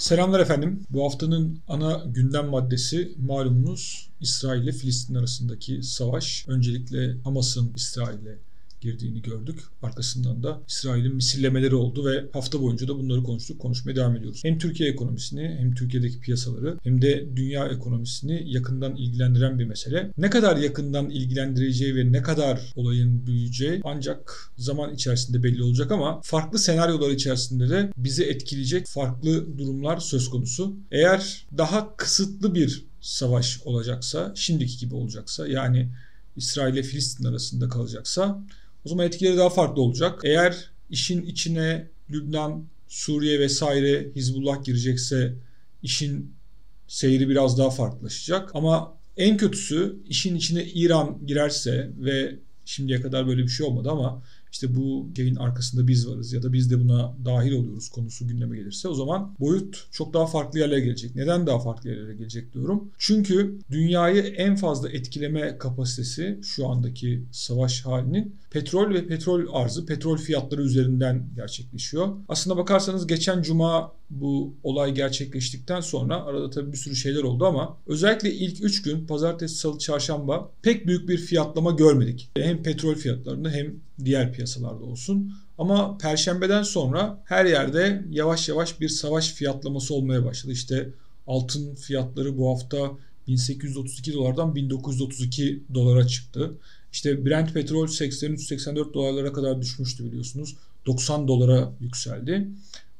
Selamlar efendim. Bu haftanın ana gündem maddesi malumunuz İsrail ile Filistin arasındaki savaş. Öncelikle Hamas'ın İsrail'e girdiğini gördük. Arkasından da İsrail'in misillemeleri oldu ve hafta boyunca da bunları konuştuk. Konuşmaya devam ediyoruz. Hem Türkiye ekonomisini hem Türkiye'deki piyasaları hem de dünya ekonomisini yakından ilgilendiren bir mesele. Ne kadar yakından ilgilendireceği ve ne kadar olayın büyüyeceği ancak zaman içerisinde belli olacak ama farklı senaryolar içerisinde de bizi etkileyecek farklı durumlar söz konusu. Eğer daha kısıtlı bir savaş olacaksa, şimdiki gibi olacaksa yani İsrail ile Filistin arasında kalacaksa o zaman etkileri daha farklı olacak. Eğer işin içine Lübnan, Suriye vesaire Hizbullah girecekse işin seyri biraz daha farklılaşacak. Ama en kötüsü işin içine İran girerse ve şimdiye kadar böyle bir şey olmadı ama işte bu şeyin arkasında biz varız ya da biz de buna dahil oluyoruz konusu gündeme gelirse o zaman boyut çok daha farklı yerlere gelecek. Neden daha farklı yerlere gelecek diyorum? Çünkü dünyayı en fazla etkileme kapasitesi şu andaki savaş halinin petrol ve petrol arzı, petrol fiyatları üzerinden gerçekleşiyor. Aslında bakarsanız geçen cuma bu olay gerçekleştikten sonra arada tabii bir sürü şeyler oldu ama özellikle ilk 3 gün pazartesi, salı, çarşamba pek büyük bir fiyatlama görmedik. Hem petrol fiyatlarında hem diğer piyasalarda olsun. Ama perşembeden sonra her yerde yavaş yavaş bir savaş fiyatlaması olmaya başladı. İşte altın fiyatları bu hafta 1832 dolardan 1932 dolara çıktı. İşte Brent petrol 83-84 dolarlara kadar düşmüştü biliyorsunuz. 90 dolara yükseldi.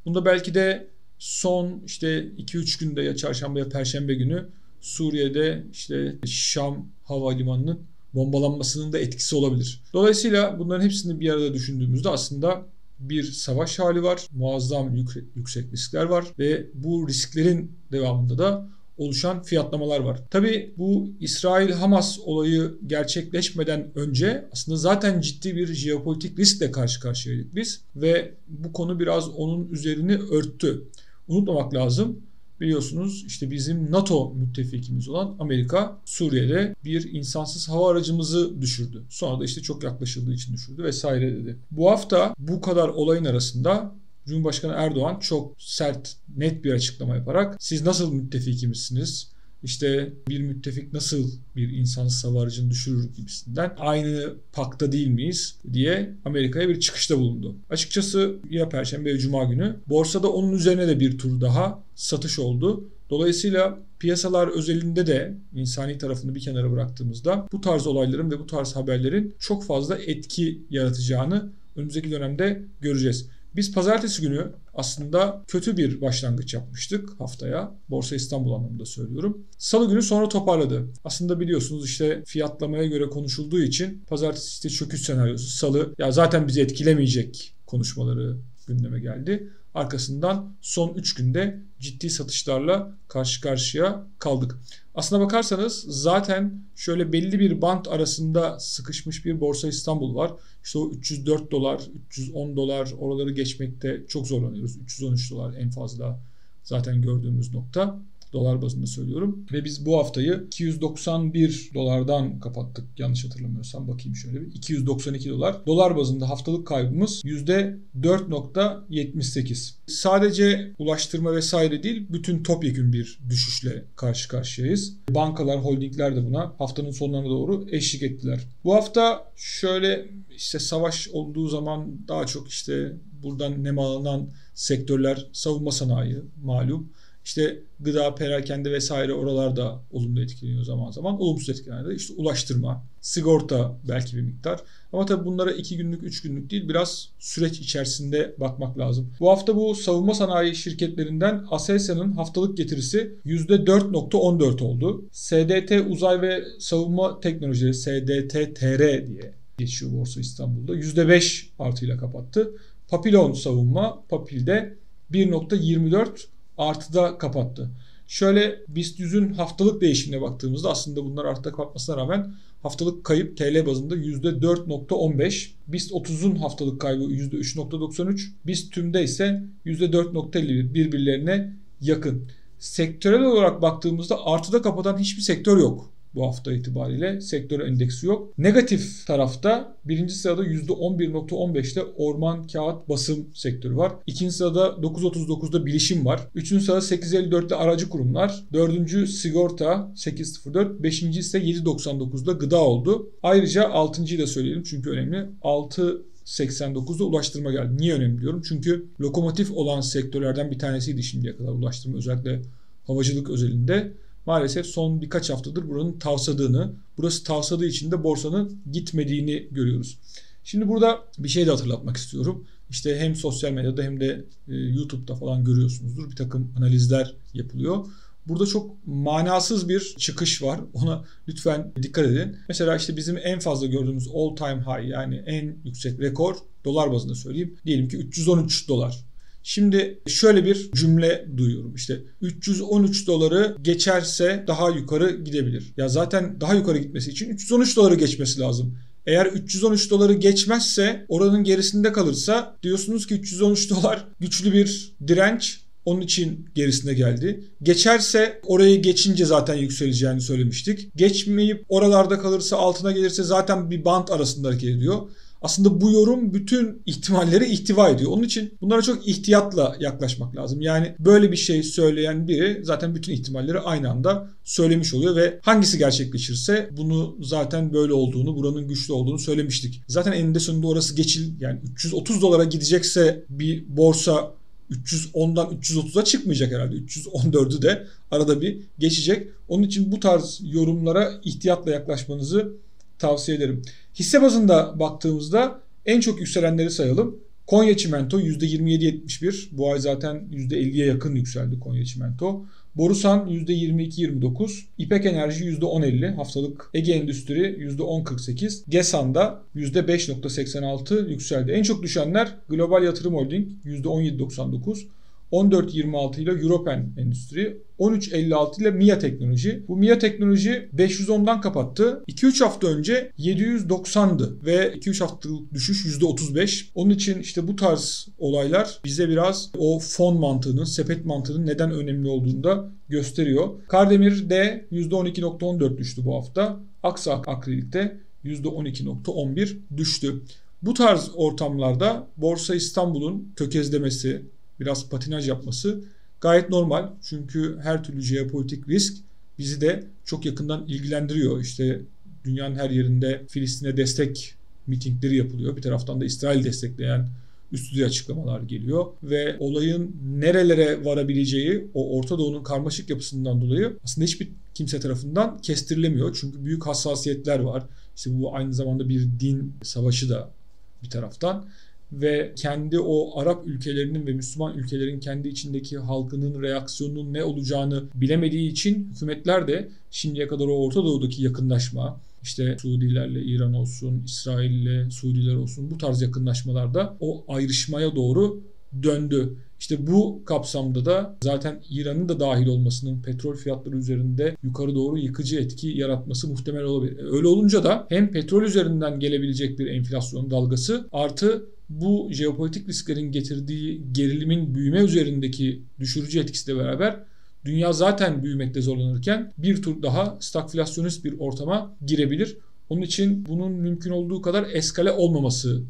Bunda belki de son işte 2-3 günde ya çarşamba ya perşembe günü Suriye'de işte Şam havalimanının bombalanmasının da etkisi olabilir. Dolayısıyla bunların hepsini bir arada düşündüğümüzde aslında bir savaş hali var. Muazzam yüksek riskler var ve bu risklerin devamında da oluşan fiyatlamalar var. Tabi bu İsrail-Hamas olayı gerçekleşmeden önce aslında zaten ciddi bir jeopolitik riskle karşı karşıyaydık biz ve bu konu biraz onun üzerini örttü. Unutmamak lazım biliyorsunuz işte bizim NATO müttefikimiz olan Amerika Suriye'de bir insansız hava aracımızı düşürdü. Sonra da işte çok yaklaşıldığı için düşürdü vesaire dedi. Bu hafta bu kadar olayın arasında Cumhurbaşkanı Erdoğan çok sert, net bir açıklama yaparak siz nasıl müttefikimizsiniz? İşte bir müttefik nasıl bir insansız aracını düşürür gibisinden aynı pakta değil miyiz diye Amerika'ya bir çıkışta bulundu. Açıkçası ya Perşembe ya Cuma günü borsada onun üzerine de bir tur daha satış oldu. Dolayısıyla piyasalar özelinde de insani tarafını bir kenara bıraktığımızda bu tarz olayların ve bu tarz haberlerin çok fazla etki yaratacağını önümüzdeki dönemde göreceğiz. Biz pazartesi günü aslında kötü bir başlangıç yapmıştık haftaya. Borsa İstanbul anlamında söylüyorum. Salı günü sonra toparladı. Aslında biliyorsunuz işte fiyatlamaya göre konuşulduğu için pazartesi işte çöküş senaryosu. Salı ya zaten bizi etkilemeyecek konuşmaları gündeme geldi. Arkasından son 3 günde ciddi satışlarla karşı karşıya kaldık. Aslına bakarsanız zaten şöyle belli bir bant arasında sıkışmış bir Borsa İstanbul var. İşte o 304 dolar, 310 dolar oraları geçmekte çok zorlanıyoruz. 313 dolar en fazla zaten gördüğümüz nokta dolar bazında söylüyorum. Ve biz bu haftayı 291 dolardan kapattık yanlış hatırlamıyorsam bakayım şöyle bir. 292 dolar. Dolar bazında haftalık kaybımız %4.78. Sadece ulaştırma vesaire değil bütün topyekün bir düşüşle karşı karşıyayız. Bankalar, holdingler de buna haftanın sonlarına doğru eşlik ettiler. Bu hafta şöyle işte savaş olduğu zaman daha çok işte buradan nemalanan sektörler savunma sanayi malum. İşte gıda, perakende vesaire oralarda olumlu etkileniyor zaman zaman. Olumsuz etkileniyor. İşte ulaştırma, sigorta belki bir miktar. Ama tabii bunlara iki günlük, üç günlük değil biraz süreç içerisinde bakmak lazım. Bu hafta bu savunma sanayi şirketlerinden Aselsan'ın haftalık getirisi %4.14 oldu. SDT Uzay ve Savunma Teknolojileri SDT-TR diye geçiyor Borsa İstanbul'da. %5 artıyla kapattı. Papilon Savunma Papil'de 1.24 artıda kapattı. Şöyle BIST 100'ün haftalık değişimine baktığımızda aslında bunlar artıda kapatmasına rağmen haftalık kayıp TL bazında %4.15. BIST 30'un haftalık kaybı %3.93. BIST tümde ise %4.51 birbirlerine yakın. Sektörel olarak baktığımızda artıda kapatan hiçbir sektör yok. Bu hafta itibariyle. Sektör endeksi yok. Negatif tarafta birinci sırada %11.15'te orman, kağıt, basım sektörü var. İkinci sırada 9.39'da bilişim var. Üçüncü sırada 8.54'te aracı kurumlar. Dördüncü sigorta 8.04. Beşinci ise 7.99'da gıda oldu. Ayrıca altıncıyı da söyleyelim çünkü önemli. 6 89'da ulaştırma geldi. Niye önemli diyorum? Çünkü lokomotif olan sektörlerden bir tanesiydi şimdiye kadar ulaştırma özellikle havacılık özelinde. Maalesef son birkaç haftadır buranın tavsadığını, burası tavsadığı için de borsanın gitmediğini görüyoruz. Şimdi burada bir şey de hatırlatmak istiyorum. İşte hem sosyal medyada hem de e, YouTube'da falan görüyorsunuzdur. Bir takım analizler yapılıyor. Burada çok manasız bir çıkış var. Ona lütfen dikkat edin. Mesela işte bizim en fazla gördüğümüz all time high yani en yüksek rekor dolar bazında söyleyeyim. Diyelim ki 313 dolar. Şimdi şöyle bir cümle duyuyorum. İşte 313 doları geçerse daha yukarı gidebilir. Ya zaten daha yukarı gitmesi için 313 doları geçmesi lazım. Eğer 313 doları geçmezse oranın gerisinde kalırsa diyorsunuz ki 313 dolar güçlü bir direnç onun için gerisine geldi. Geçerse orayı geçince zaten yükseleceğini söylemiştik. Geçmeyip oralarda kalırsa altına gelirse zaten bir bant arasında hareket ediyor. Aslında bu yorum bütün ihtimalleri ihtiva ediyor. Onun için bunlara çok ihtiyatla yaklaşmak lazım. Yani böyle bir şey söyleyen biri zaten bütün ihtimalleri aynı anda söylemiş oluyor ve hangisi gerçekleşirse bunu zaten böyle olduğunu, buranın güçlü olduğunu söylemiştik. Zaten eninde sonunda orası geçil yani 330 dolara gidecekse bir borsa 310'dan 330'a çıkmayacak herhalde. 314'ü de arada bir geçecek. Onun için bu tarz yorumlara ihtiyatla yaklaşmanızı tavsiye ederim. Hisse bazında baktığımızda en çok yükselenleri sayalım. Konya Çimento %27.71. Bu ay zaten %50'ye yakın yükseldi Konya Çimento. Borusan %22.29, İpek Enerji %10.50, haftalık Ege Endüstri %10.48, Gesan'da %5.86 yükseldi. En çok düşenler Global Yatırım Holding %17.99, 14.26 ile Europen Endüstri, 13.56 ile MIA Teknoloji. Bu MIA Teknoloji 510'dan kapattı. 2-3 hafta önce 790'dı ve 2-3 haftalık düşüş %35. Onun için işte bu tarz olaylar bize biraz o fon mantığının, sepet mantığının neden önemli olduğunu da gösteriyor. Kardemir de %12.14 düştü bu hafta. Aksa Akrilik'te %12.11 düştü. Bu tarz ortamlarda Borsa İstanbul'un tökezlemesi, biraz patinaj yapması gayet normal. Çünkü her türlü jeopolitik risk bizi de çok yakından ilgilendiriyor. İşte dünyanın her yerinde Filistin'e destek mitingleri yapılıyor. Bir taraftan da İsrail destekleyen üst düzey açıklamalar geliyor ve olayın nerelere varabileceği o Orta Doğu'nun karmaşık yapısından dolayı aslında hiçbir kimse tarafından kestirilemiyor. Çünkü büyük hassasiyetler var. İşte bu aynı zamanda bir din savaşı da bir taraftan ve kendi o Arap ülkelerinin ve Müslüman ülkelerin kendi içindeki halkının reaksiyonunun ne olacağını bilemediği için hükümetler de şimdiye kadar o Orta Doğu'daki yakınlaşma, işte Suudilerle İran olsun, İsrail'le Suudiler olsun bu tarz yakınlaşmalarda o ayrışmaya doğru döndü. İşte bu kapsamda da zaten İran'ın da dahil olmasının petrol fiyatları üzerinde yukarı doğru yıkıcı etki yaratması muhtemel olabilir. Öyle olunca da hem petrol üzerinden gelebilecek bir enflasyon dalgası artı bu jeopolitik risklerin getirdiği gerilimin büyüme üzerindeki düşürücü etkisiyle beraber dünya zaten büyümekte zorlanırken bir tur daha stagflasyonist bir ortama girebilir. Onun için bunun mümkün olduğu kadar eskale olmaması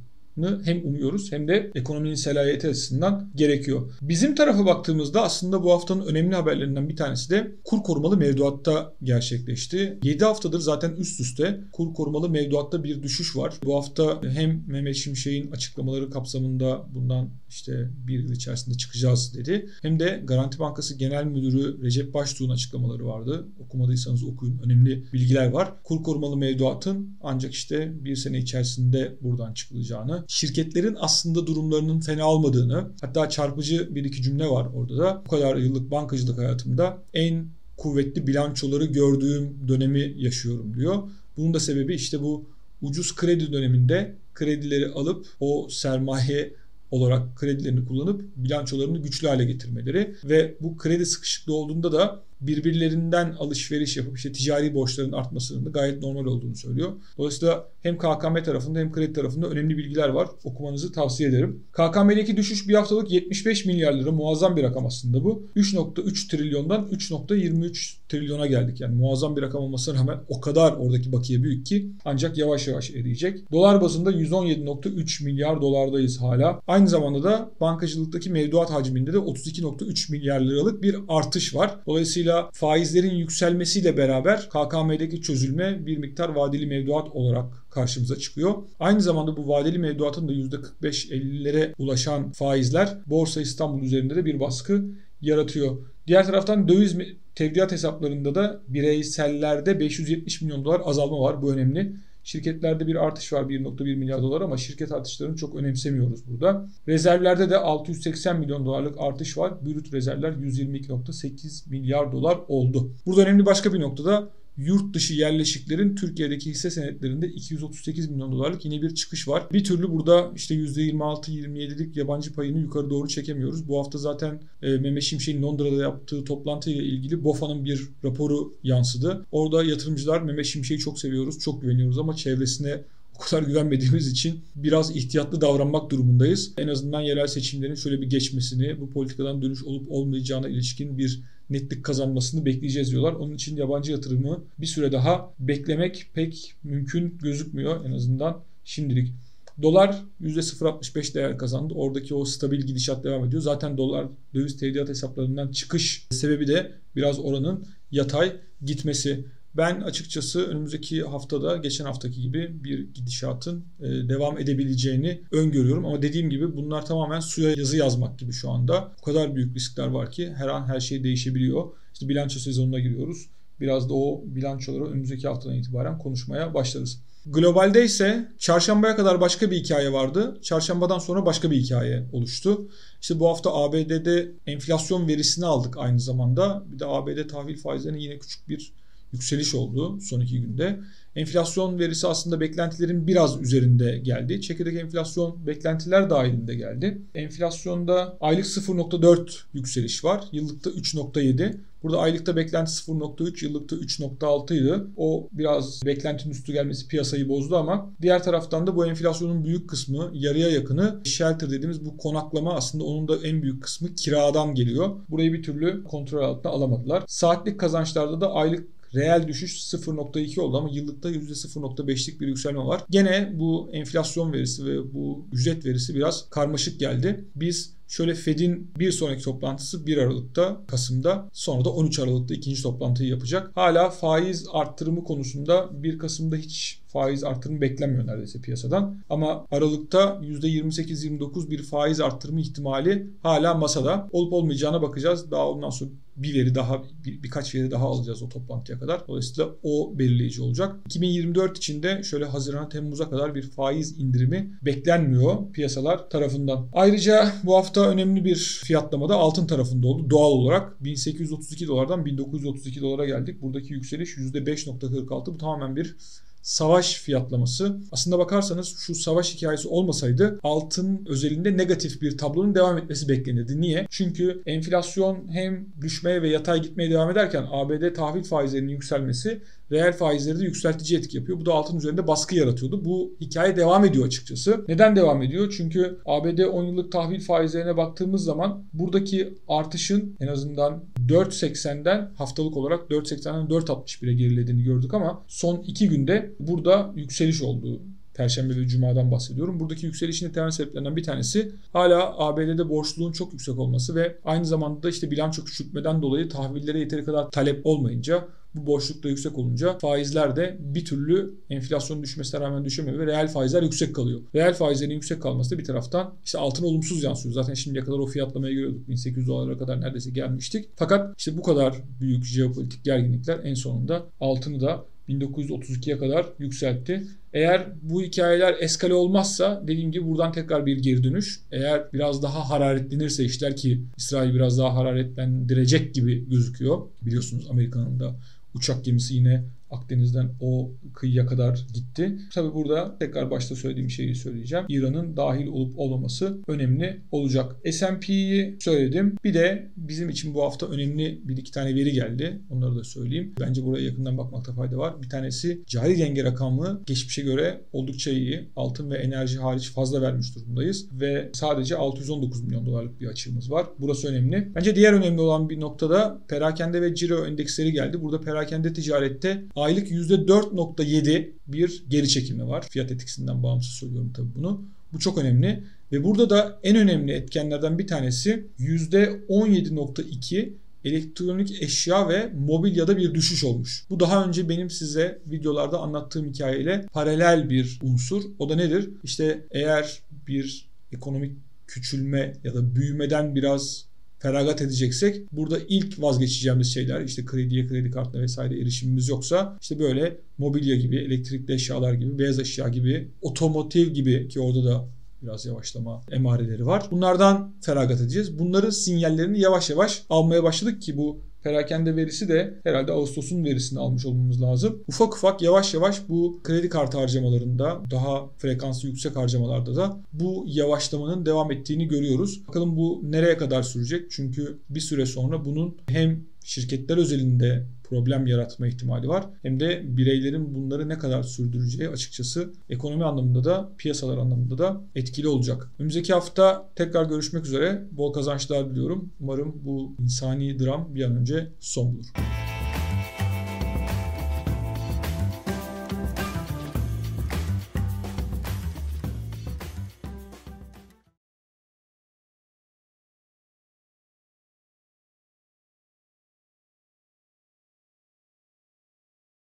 hem umuyoruz hem de ekonominin selayeti açısından gerekiyor. Bizim tarafa baktığımızda aslında bu haftanın önemli haberlerinden bir tanesi de kur korumalı mevduatta gerçekleşti. 7 haftadır zaten üst üste kur korumalı mevduatta bir düşüş var. Bu hafta hem Mehmet Şimşek'in açıklamaları kapsamında bundan işte bir yıl içerisinde çıkacağız dedi. Hem de Garanti Bankası Genel Müdürü Recep Baştuğ'un açıklamaları vardı. Okumadıysanız okuyun. Önemli bilgiler var. Kur korumalı mevduatın ancak işte bir sene içerisinde buradan çıkılacağını, şirketlerin aslında durumlarının fena olmadığını, hatta çarpıcı bir iki cümle var orada da. Bu kadar yıllık bankacılık hayatımda en kuvvetli bilançoları gördüğüm dönemi yaşıyorum diyor. Bunun da sebebi işte bu ucuz kredi döneminde kredileri alıp o sermaye olarak kredilerini kullanıp bilançolarını güçlü hale getirmeleri ve bu kredi sıkışıklığı olduğunda da birbirlerinden alışveriş yapıp işte ticari borçların artmasının da gayet normal olduğunu söylüyor. Dolayısıyla hem KKM tarafında hem kredi tarafında önemli bilgiler var. Okumanızı tavsiye ederim. KKM'deki düşüş bir haftalık 75 milyar lira muazzam bir rakam aslında bu. 3.3 trilyondan 3.23 trilyona geldik. Yani muazzam bir rakam olmasına rağmen o kadar oradaki bakiye büyük ki ancak yavaş yavaş eriyecek. Dolar bazında 117.3 milyar dolardayız hala. Aynı zamanda da bankacılıktaki mevduat hacminde de 32.3 milyar liralık bir artış var. Dolayısıyla faizlerin yükselmesiyle beraber KKM'deki çözülme bir miktar vadeli mevduat olarak karşımıza çıkıyor. Aynı zamanda bu vadeli mevduatın da %45-50'lere ulaşan faizler Borsa İstanbul üzerinde de bir baskı yaratıyor. Diğer taraftan döviz tevdiat hesaplarında da bireysellerde 570 milyon dolar azalma var. Bu önemli. Şirketlerde bir artış var 1.1 milyar dolar ama şirket artışlarını çok önemsemiyoruz burada. Rezervlerde de 680 milyon dolarlık artış var. Brüt rezervler 122.8 milyar dolar oldu. Burada önemli başka bir noktada yurt dışı yerleşiklerin Türkiye'deki hisse senetlerinde 238 milyon dolarlık yine bir çıkış var. Bir türlü burada işte %26-27'lik yabancı payını yukarı doğru çekemiyoruz. Bu hafta zaten e, Mehmet Şimşek'in Londra'da yaptığı toplantıyla ilgili BOFA'nın bir raporu yansıdı. Orada yatırımcılar Mehmet Şimşek'i çok seviyoruz, çok güveniyoruz ama çevresine o kadar güvenmediğimiz için biraz ihtiyatlı davranmak durumundayız. En azından yerel seçimlerin şöyle bir geçmesini, bu politikadan dönüş olup olmayacağına ilişkin bir netlik kazanmasını bekleyeceğiz diyorlar. Onun için yabancı yatırımı bir süre daha beklemek pek mümkün gözükmüyor en azından şimdilik. Dolar %0.65 değer kazandı. Oradaki o stabil gidişat devam ediyor. Zaten dolar döviz tevdiat hesaplarından çıkış sebebi de biraz oranın yatay gitmesi. Ben açıkçası önümüzdeki haftada geçen haftaki gibi bir gidişatın e, devam edebileceğini öngörüyorum. Ama dediğim gibi bunlar tamamen suya yazı yazmak gibi şu anda. O kadar büyük riskler var ki her an her şey değişebiliyor. İşte bilanço sezonuna giriyoruz. Biraz da o bilançoları önümüzdeki haftadan itibaren konuşmaya başlarız. Globalde ise çarşambaya kadar başka bir hikaye vardı. Çarşambadan sonra başka bir hikaye oluştu. İşte bu hafta ABD'de enflasyon verisini aldık aynı zamanda. Bir de ABD tahvil faizlerinin yine küçük bir yükseliş oldu son iki günde. Enflasyon verisi aslında beklentilerin biraz üzerinde geldi. Çekirdek enflasyon beklentiler dahilinde geldi. Enflasyonda aylık 0.4 yükseliş var. Yıllıkta 3.7. Burada aylıkta beklenti 0.3, yıllıkta 3.6 idi. O biraz beklentinin üstü gelmesi piyasayı bozdu ama diğer taraftan da bu enflasyonun büyük kısmı yarıya yakını shelter dediğimiz bu konaklama aslında onun da en büyük kısmı kiradan geliyor. Burayı bir türlü kontrol altına alamadılar. Saatlik kazançlarda da aylık Reel düşüş 0.2 oldu ama yıllıkta %0.5'lik bir yükselme var. Gene bu enflasyon verisi ve bu ücret verisi biraz karmaşık geldi. Biz Şöyle Fed'in bir sonraki toplantısı 1 Aralık'ta, Kasım'da. Sonra da 13 Aralık'ta ikinci toplantıyı yapacak. Hala faiz arttırımı konusunda 1 Kasım'da hiç faiz arttırımı beklenmiyor neredeyse piyasadan. Ama Aralık'ta %28-29 bir faiz arttırımı ihtimali hala masada. Olup olmayacağına bakacağız. Daha ondan sonra bir veri daha bir, birkaç veri daha alacağız o toplantıya kadar. Dolayısıyla o belirleyici olacak. 2024 içinde şöyle Haziran Temmuz'a kadar bir faiz indirimi beklenmiyor piyasalar tarafından. Ayrıca bu hafta önemli bir fiyatlama da altın tarafında oldu. Doğal olarak 1832 dolardan 1932 dolara geldik. Buradaki yükseliş %5.46 bu tamamen bir savaş fiyatlaması. Aslında bakarsanız şu savaş hikayesi olmasaydı altın özelinde negatif bir tablonun devam etmesi beklenirdi. Niye? Çünkü enflasyon hem düşmeye ve yatay gitmeye devam ederken ABD tahvil faizlerinin yükselmesi reel faizleri de yükseltici etki yapıyor. Bu da altın üzerinde baskı yaratıyordu. Bu hikaye devam ediyor açıkçası. Neden devam ediyor? Çünkü ABD 10 yıllık tahvil faizlerine baktığımız zaman buradaki artışın en azından 4.80'den haftalık olarak 4.80'den 4.61'e gerilediğini gördük ama son 2 günde burada yükseliş oldu. Perşembe ve Cuma'dan bahsediyorum. Buradaki yükselişin temel sebeplerinden bir tanesi hala ABD'de borçluluğun çok yüksek olması ve aynı zamanda da işte bilanço küçültmeden dolayı tahvillere yeteri kadar talep olmayınca bu boşluk da yüksek olunca faizler de bir türlü enflasyon düşmesine rağmen düşemiyor ve reel faizler yüksek kalıyor. Reel faizlerin yüksek kalması da bir taraftan işte altına olumsuz yansıyor. Zaten şimdiye kadar o fiyatlamaya görüyorduk. 1800 dolara kadar neredeyse gelmiştik. Fakat işte bu kadar büyük jeopolitik gerginlikler en sonunda altını da 1932'ye kadar yükseltti. Eğer bu hikayeler eskale olmazsa dediğim gibi buradan tekrar bir geri dönüş. Eğer biraz daha hararetlenirse işler ki İsrail biraz daha hararetlendirecek gibi gözüküyor. Biliyorsunuz Amerika'nın da uçak gemisi yine Akdeniz'den o kıyıya kadar gitti. Tabi burada tekrar başta söylediğim şeyi söyleyeceğim. İran'ın dahil olup olmaması önemli olacak. S&P'yi söyledim. Bir de bizim için bu hafta önemli bir iki tane veri geldi. Onları da söyleyeyim. Bence buraya yakından bakmakta fayda var. Bir tanesi cari denge rakamı geçmişe göre oldukça iyi. Altın ve enerji hariç fazla vermiş durumdayız. Ve sadece 619 milyon dolarlık bir açığımız var. Burası önemli. Bence diğer önemli olan bir noktada perakende ve ciro endeksleri geldi. Burada perakende ticarette aylık %4.7 bir geri çekilme var. Fiyat etkisinden bağımsız söylüyorum tabii bunu. Bu çok önemli. Ve burada da en önemli etkenlerden bir tanesi %17.2 elektronik eşya ve mobilyada bir düşüş olmuş. Bu daha önce benim size videolarda anlattığım hikayeyle paralel bir unsur. O da nedir? İşte eğer bir ekonomik küçülme ya da büyümeden biraz feragat edeceksek burada ilk vazgeçeceğimiz şeyler işte krediye kredi kartına vesaire erişimimiz yoksa işte böyle mobilya gibi elektrikli eşyalar gibi beyaz eşya gibi otomotiv gibi ki orada da biraz yavaşlama emareleri var. Bunlardan feragat edeceğiz. Bunların sinyallerini yavaş yavaş almaya başladık ki bu Perakende verisi de herhalde Ağustos'un verisini almış olmamız lazım. Ufak ufak yavaş yavaş bu kredi kartı harcamalarında daha frekansı yüksek harcamalarda da bu yavaşlamanın devam ettiğini görüyoruz. Bakalım bu nereye kadar sürecek? Çünkü bir süre sonra bunun hem şirketler özelinde problem yaratma ihtimali var. Hem de bireylerin bunları ne kadar sürdüreceği açıkçası ekonomi anlamında da piyasalar anlamında da etkili olacak. Önümüzdeki hafta tekrar görüşmek üzere. Bol kazançlar diliyorum. Umarım bu insani dram bir an önce son bulur.